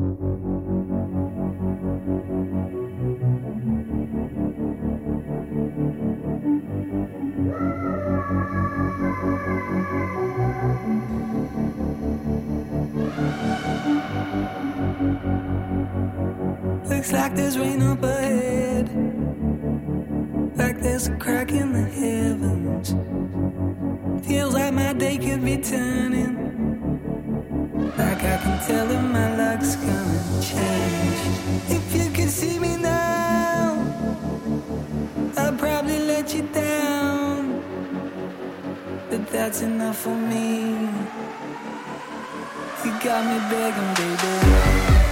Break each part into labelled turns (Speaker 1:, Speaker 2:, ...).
Speaker 1: Looks like there's rain up ahead. Like there's a crack in the heavens. Feels like my day could be turning my luck's gonna change. If you could see me now, I'd probably let you down. But that's enough for me. You got me begging, baby.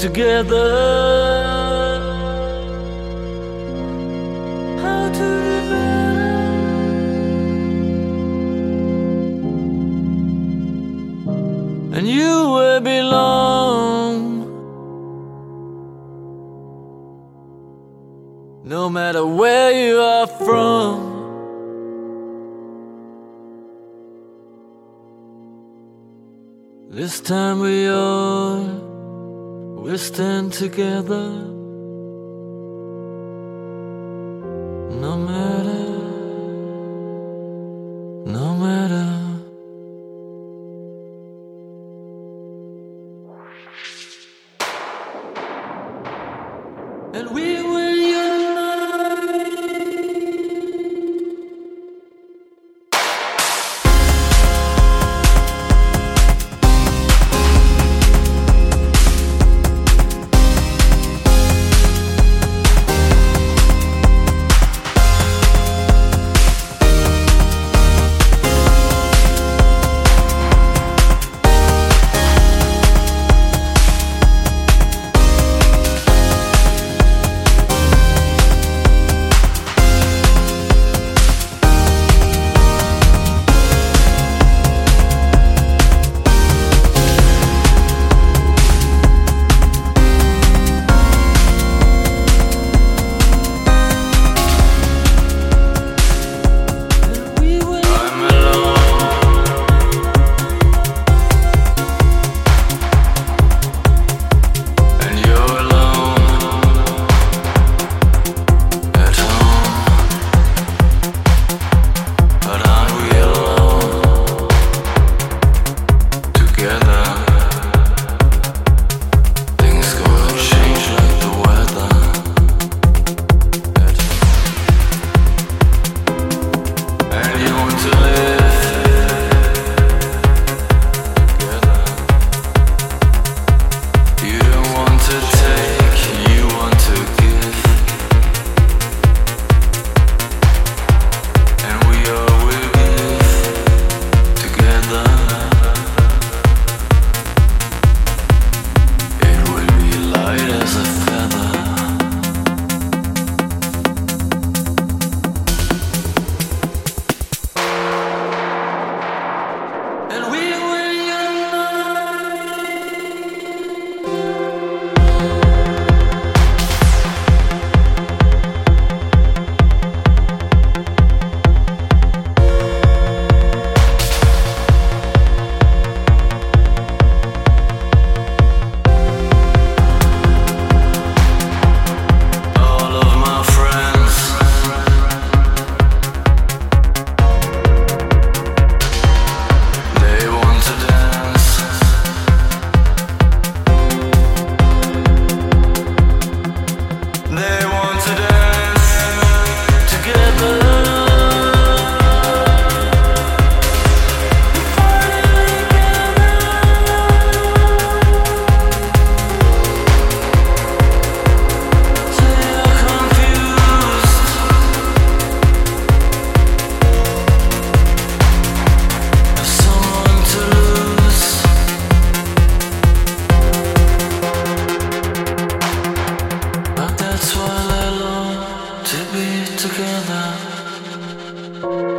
Speaker 1: together. How to be better And you will belong. No matter where you are
Speaker 2: from. This time we are we stand together. to be together.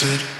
Speaker 3: acid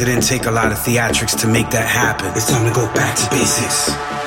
Speaker 3: it didn't take a lot of theatrics to make that happen. It's time to go back to basics.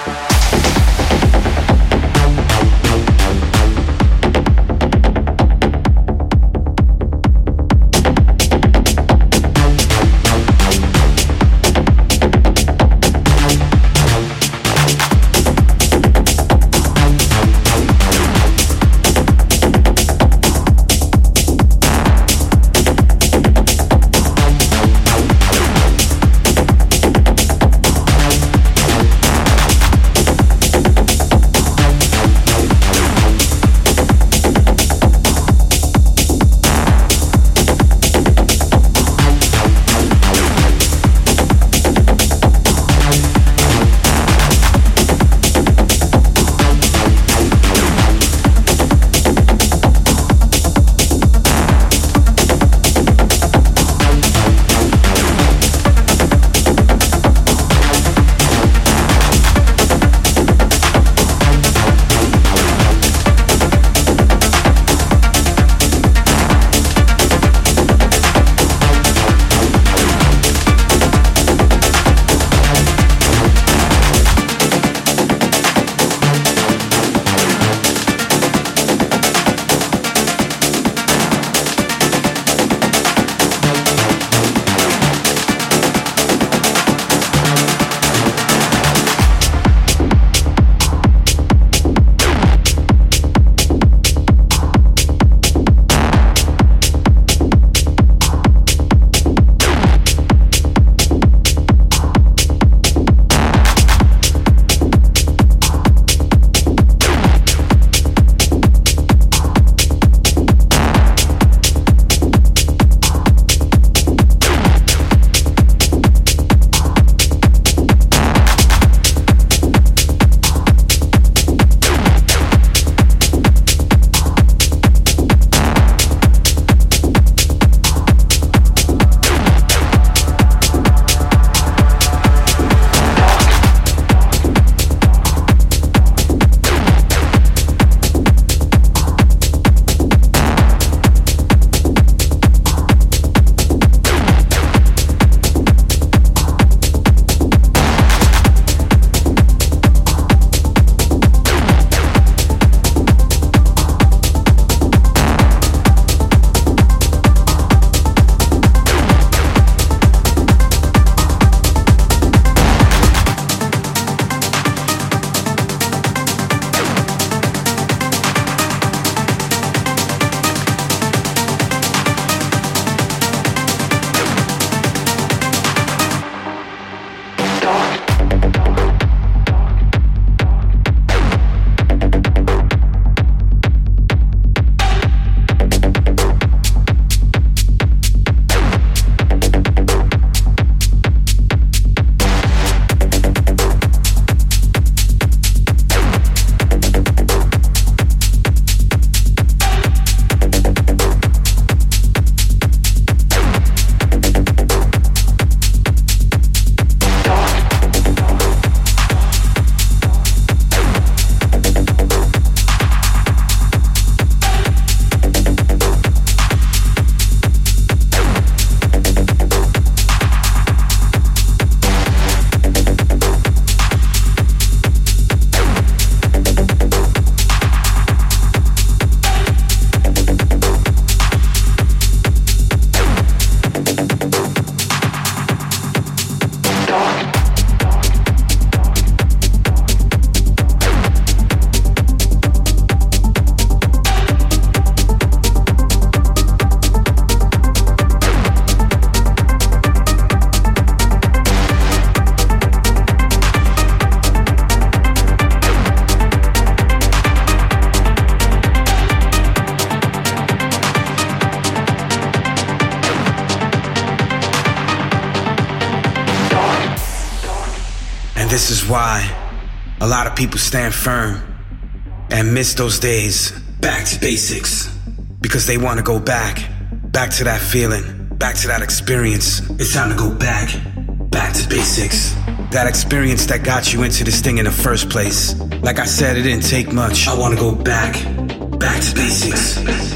Speaker 3: People stand firm and miss those days back to basics because they want to go back, back to that feeling, back to that experience. It's time to go back, back to basics. That experience that got you into this thing in the first place. Like I said, it didn't take much. I want to go back, back to basics.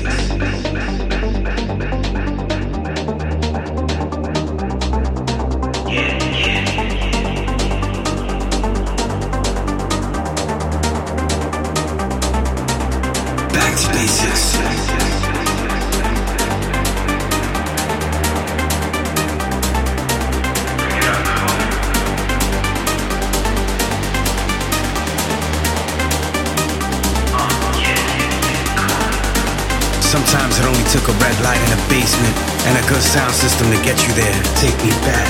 Speaker 3: System to get you there. Take me back,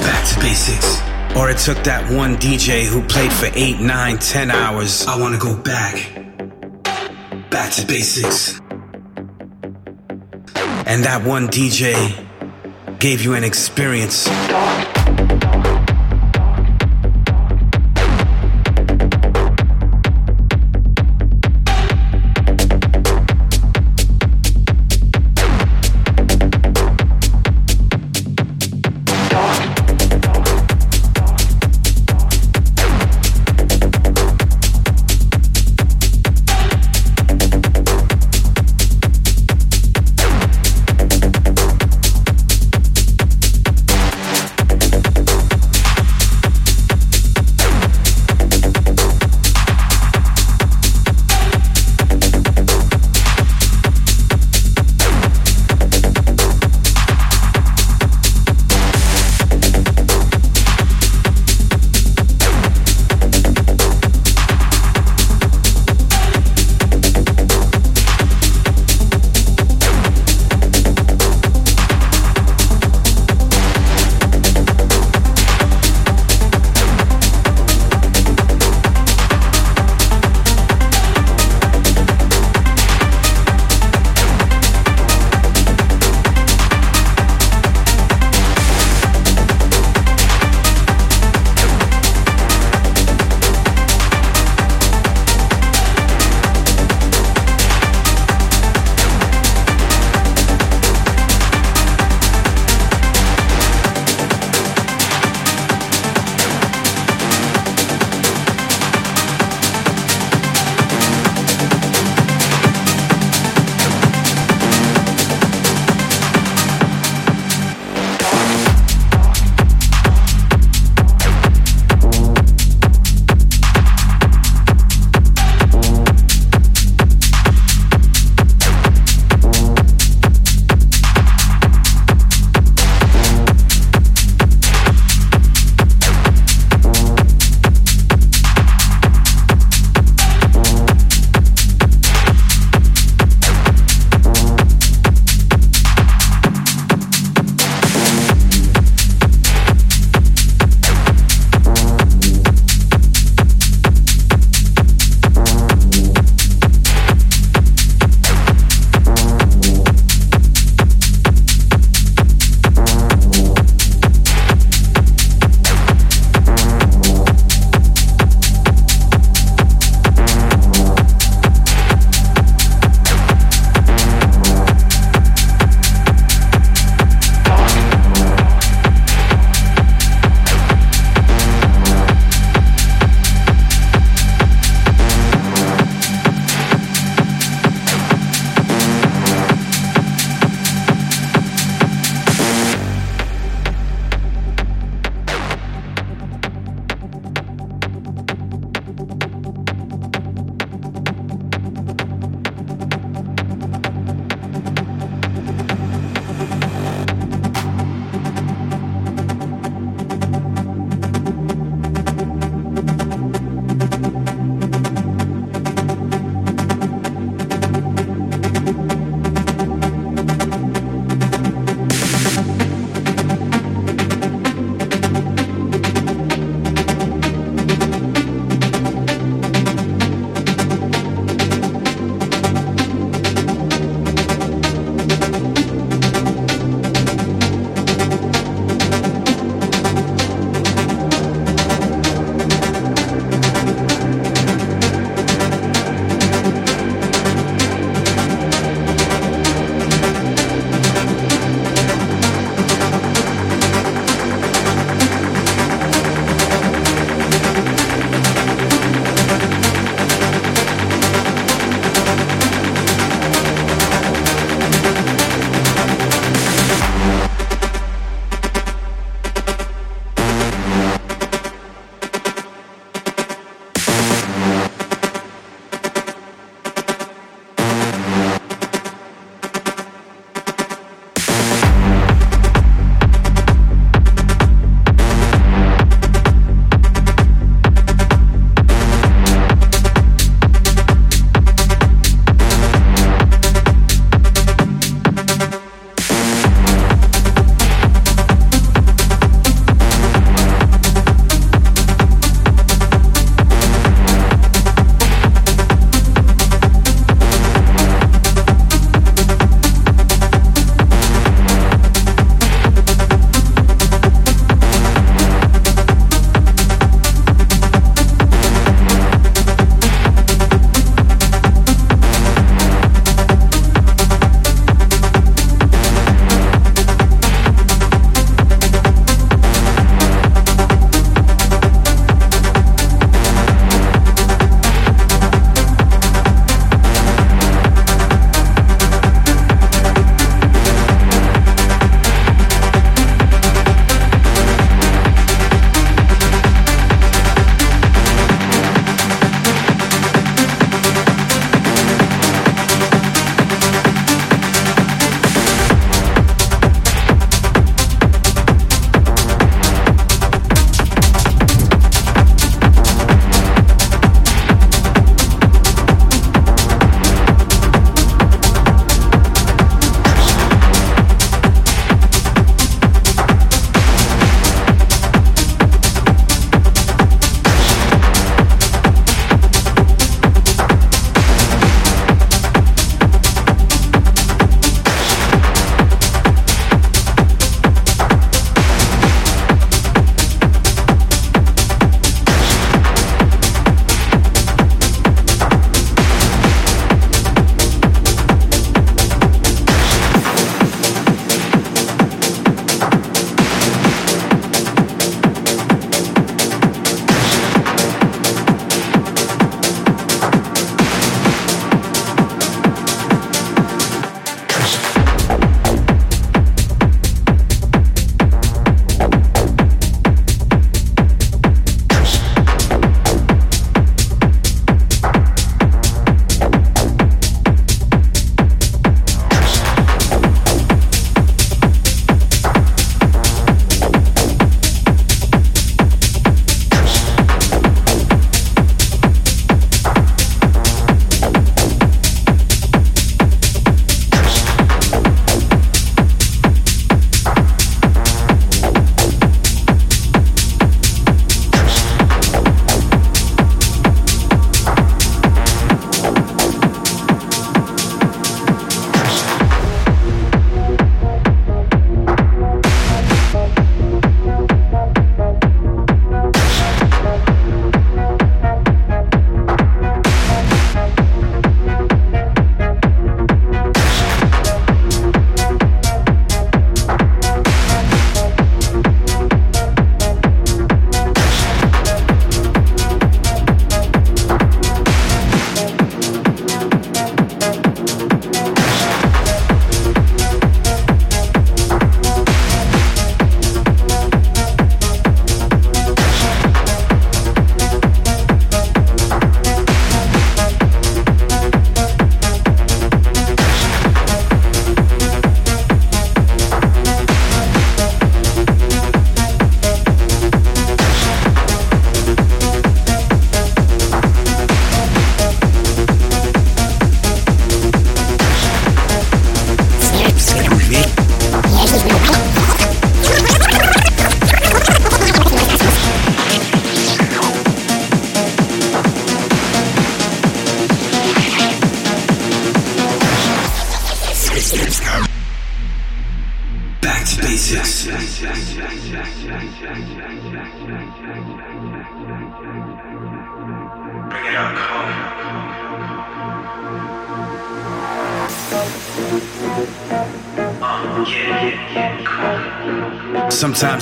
Speaker 3: back to basics. Or it took that one DJ who played for eight, nine, ten hours. I wanna go back, back to basics. And that one DJ gave you an experience.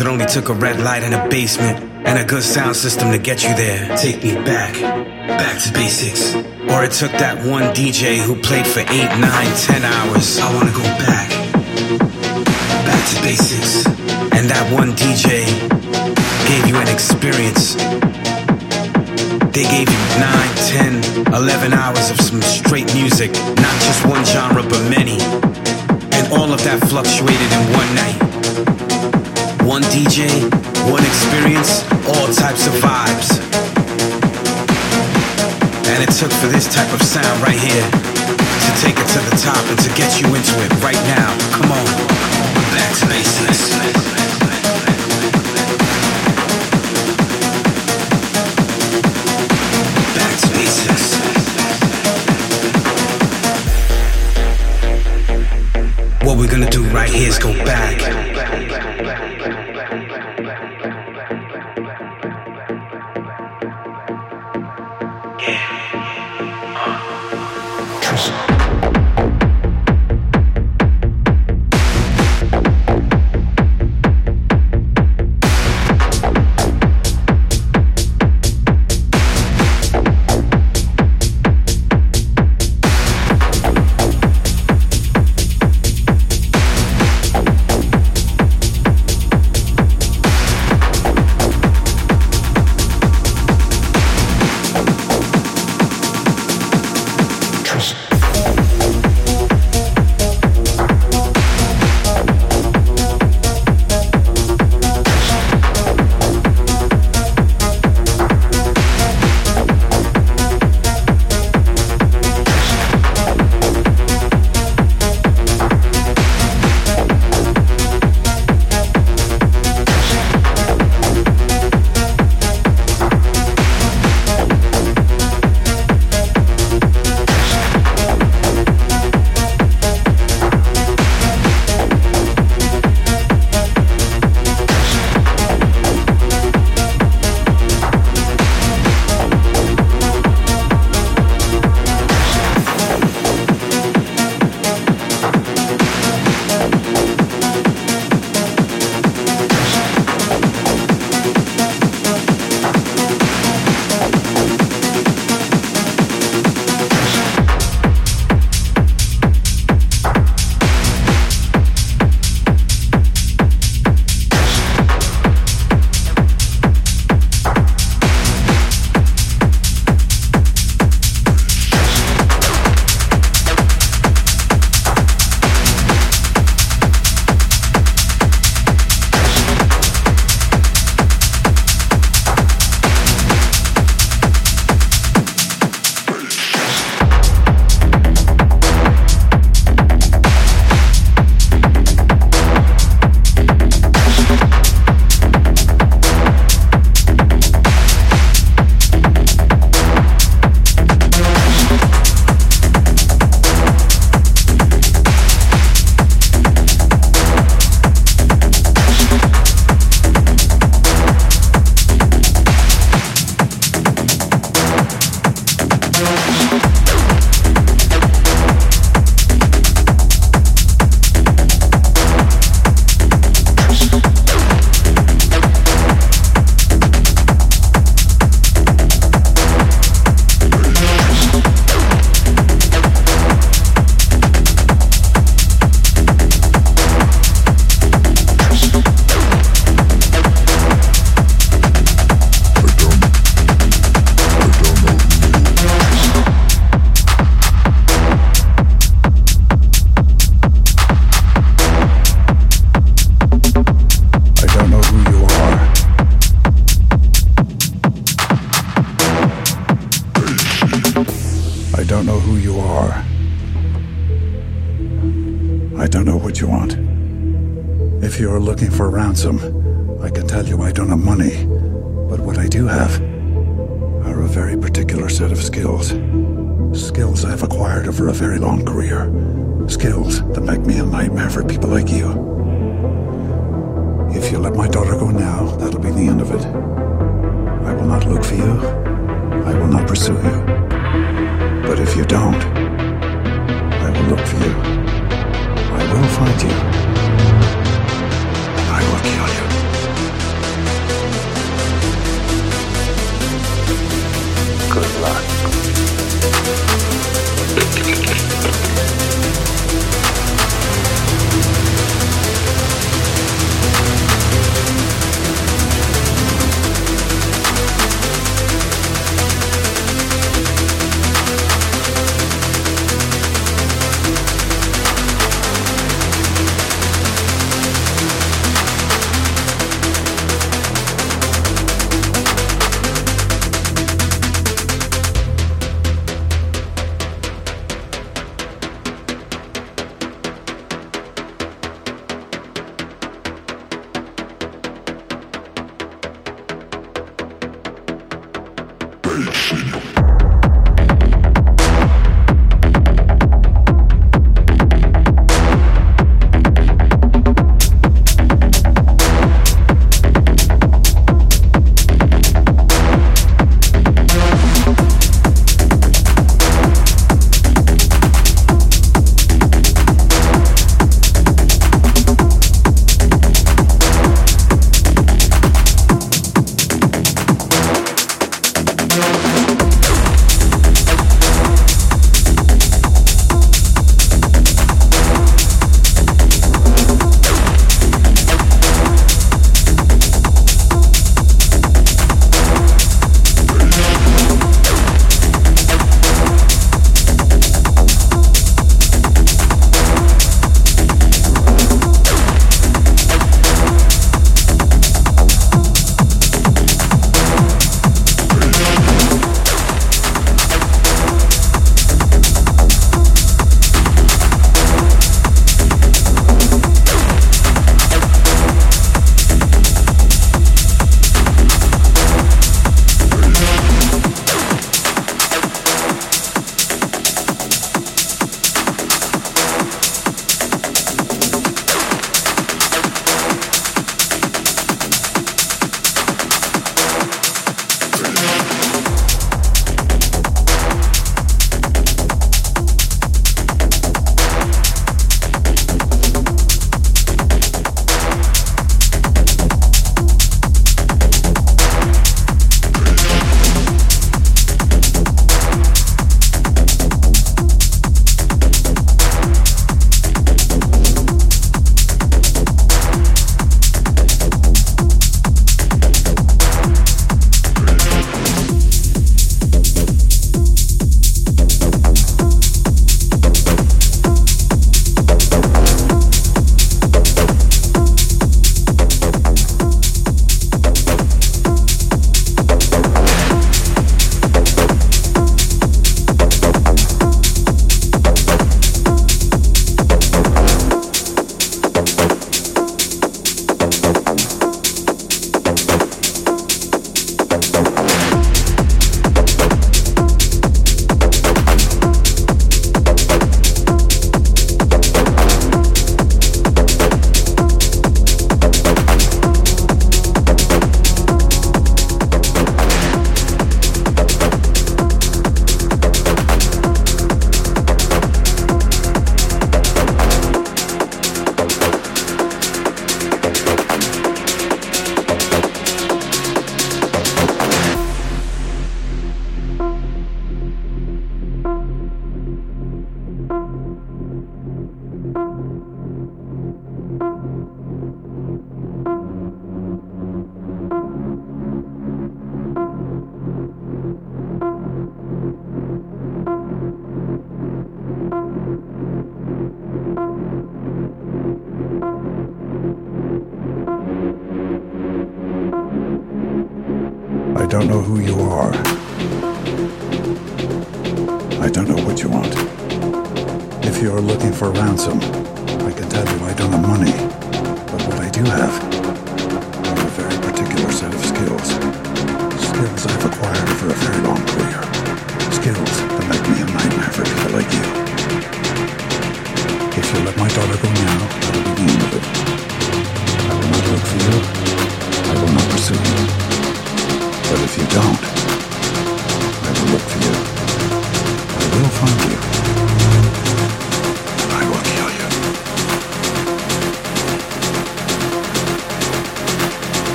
Speaker 4: It only took a red light in a basement and a good sound system to get you there. Take me back, back to basics. Or it took that one DJ who played for eight, nine, ten hours. I wanna go back, back to basics. And that one DJ gave you an experience. They gave you nine, ten, eleven hours of some straight music, not just one genre, but many. And all of that fluctuated in one night. One DJ, one experience, all types of vibes. And it took for this type of sound right here to take it to the top and to get you into it right now. Come on, back to basics. What we're gonna do right here is go back.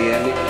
Speaker 5: reality